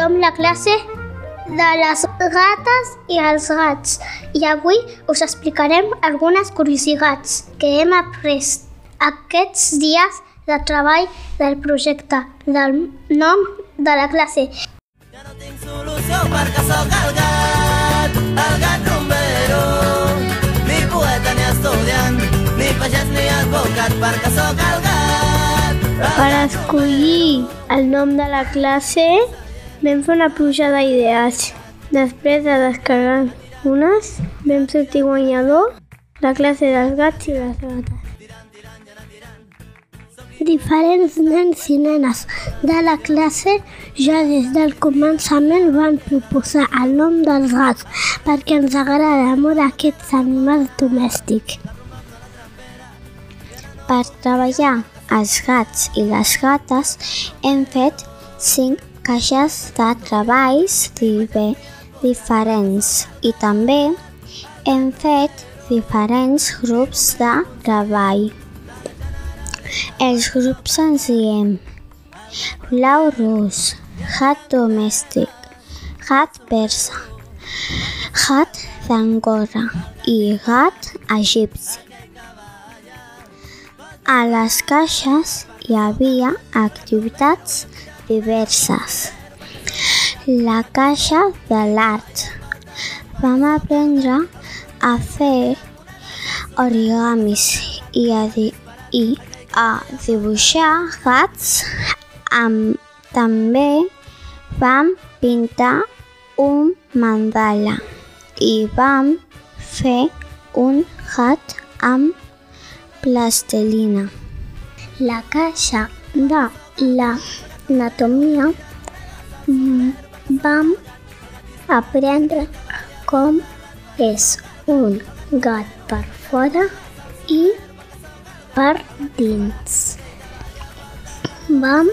Som la classe de les gates i els gats i avui us explicarem algunes curiositats que hem après aquests dies de treball del projecte del nom de la classe. Ja no tinc solució perquè sóc el gat, el gat rumbero. Ni poeta ni estudiant, ni pagès ni advocat perquè sóc el gat. Per escollir el nom de la classe vam fer una pluja d'idees. Després de descarregar unes, vam sortir guanyador la classe dels gats i les gates. Diferents nens i nenes de la classe ja des del començament van proposar el nom dels gats perquè ens agrada molt aquests animals domèstics. Per treballar els gats i les gates hem fet cinc caixes de treballs diferents i també hem fet diferents grups de treball. Els grups ens diem blau rus, gat domèstic, gat persa, gat d'angora i gat egipci. A les caixes hi havia activitats diverses. La caixa de l'art. Vam aprendre a fer origamis i a, di i a dibuixar gats. Amb, també vam pintar un mandala i vam fer un gat amb plastelina. La caixa de l'anatomia mm, vam aprendre com és un gat per fora i per dins. Vam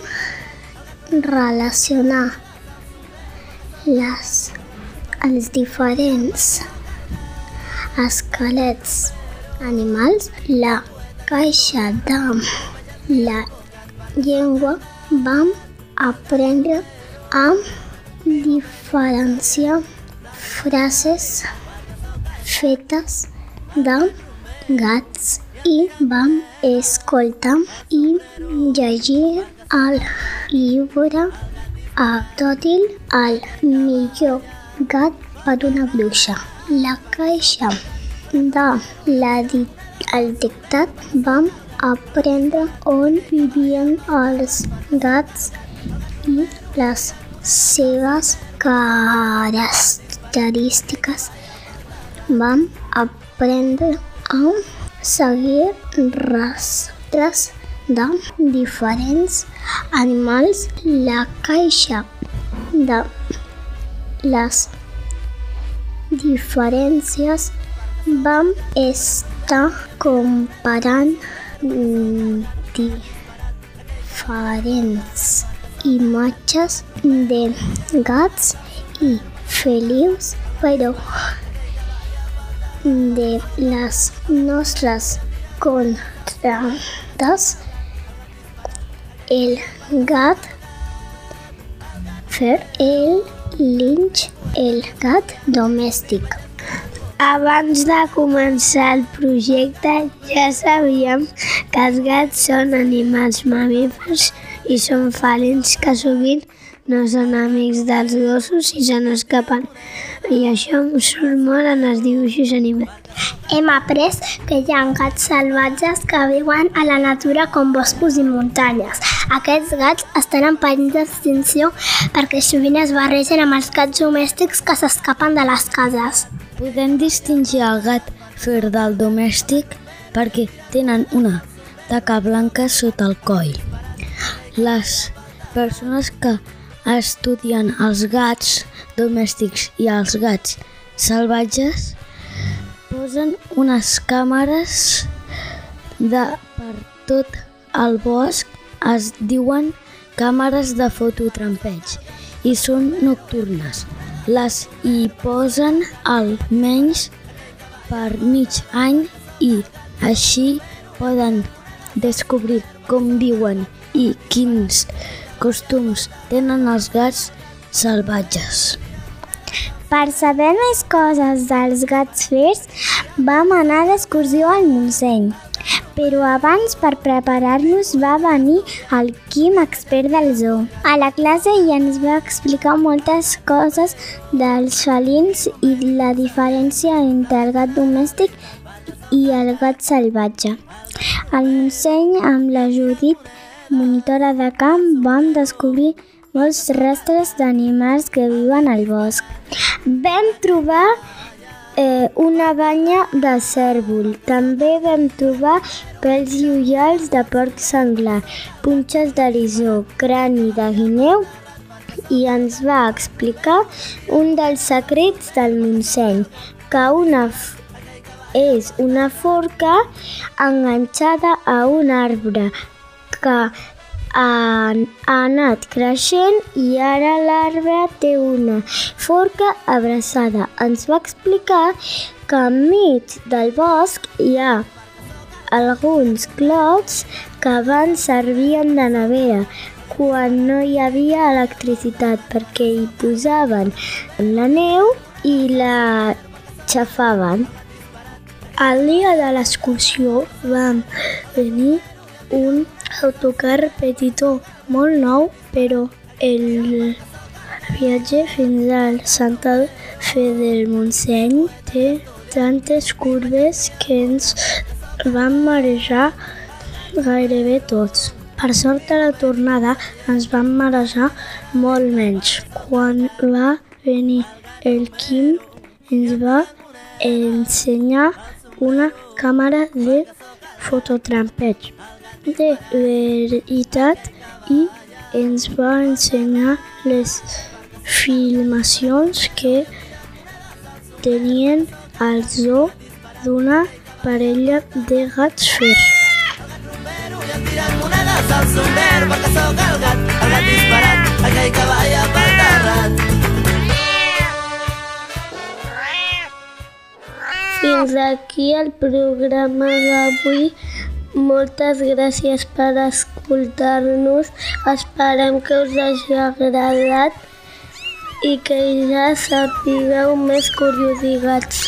relacionar les, els diferents esquelets animals, la caixa de la llengua, vam aprendre a diferenciar frases fetes de gats i vam escoltar i llegir el llibre Abdòtil, el millor gat per una bruixa. La caixa de la el dictat vam aprendre on vivien els gats i les seves característiques. Vam aprendre a seguir rastres de diferents animals. La caixa de les diferències vam estar comparant mm, diferents imatges de gats i felius, però de les nostres contrades el gat fer el linx el gat domèstic. Abans de començar el projecte ja sabíem que els gats són animals mamífers i són felins que sovint no són amics dels gossos i se n'escapen. I això em surt molt en els dibuixos animats. Hem après que hi ha gats salvatges que viuen a la natura com boscos i muntanyes. Aquests gats estan en perill d'extinció perquè sovint es barregen amb els gats domèstics que s'escapen de les cases. Podem distingir el gat fer del domèstic perquè tenen una taca blanca sota el coll. Les persones que estudien els gats domèstics i els gats salvatges, posen unes càmeres de per tot el bosc, es diuen càmeres de fototrampeig i són nocturnes. Les hi posen almenys per mig any i així poden descobrir com viuen i quins costums tenen els gats salvatges. Per saber més coses dels gats fers, vam anar d'excursió al Montseny. Però abans, per preparar-nos, va venir el Quim, expert del zoo. A la classe i ens va explicar moltes coses dels felins i la diferència entre el gat domèstic i el gat salvatge. Al Montseny, amb la Judit, monitora de camp, vam descobrir molts rastres d'animals que viuen al bosc. Vam trobar eh, una banya de cèrvol. També vam trobar pèls i ullals de porc senglar, punxes d'erisó, crani de guineu i ens va explicar un dels secrets del Montseny, que una és una forca enganxada a un arbre que ha, ha anat creixent i ara l'arbre té una forca abraçada. Ens va explicar que enmig del bosc hi ha alguns clots que abans servien de nevera quan no hi havia electricitat perquè hi posaven la neu i la xafaven. El dia de l'excursió vam venir un autocar petitó molt nou, però el viatge fins al Santa Fe del Montseny té tantes curves que ens vam marejar gairebé tots. Per sort a la tornada ens vam marejar molt menys. Quan va venir el Quim ens va ensenyar una càmera de fototrampeig de veritat i ens va ensenyar les filmacions que tenien al zoo d'una parella de gats aquell que. Fins aquí el programa d'avui. Moltes gràcies per escoltar-nos. Esperem que us hagi agradat i que ja sapigueu més curiositats.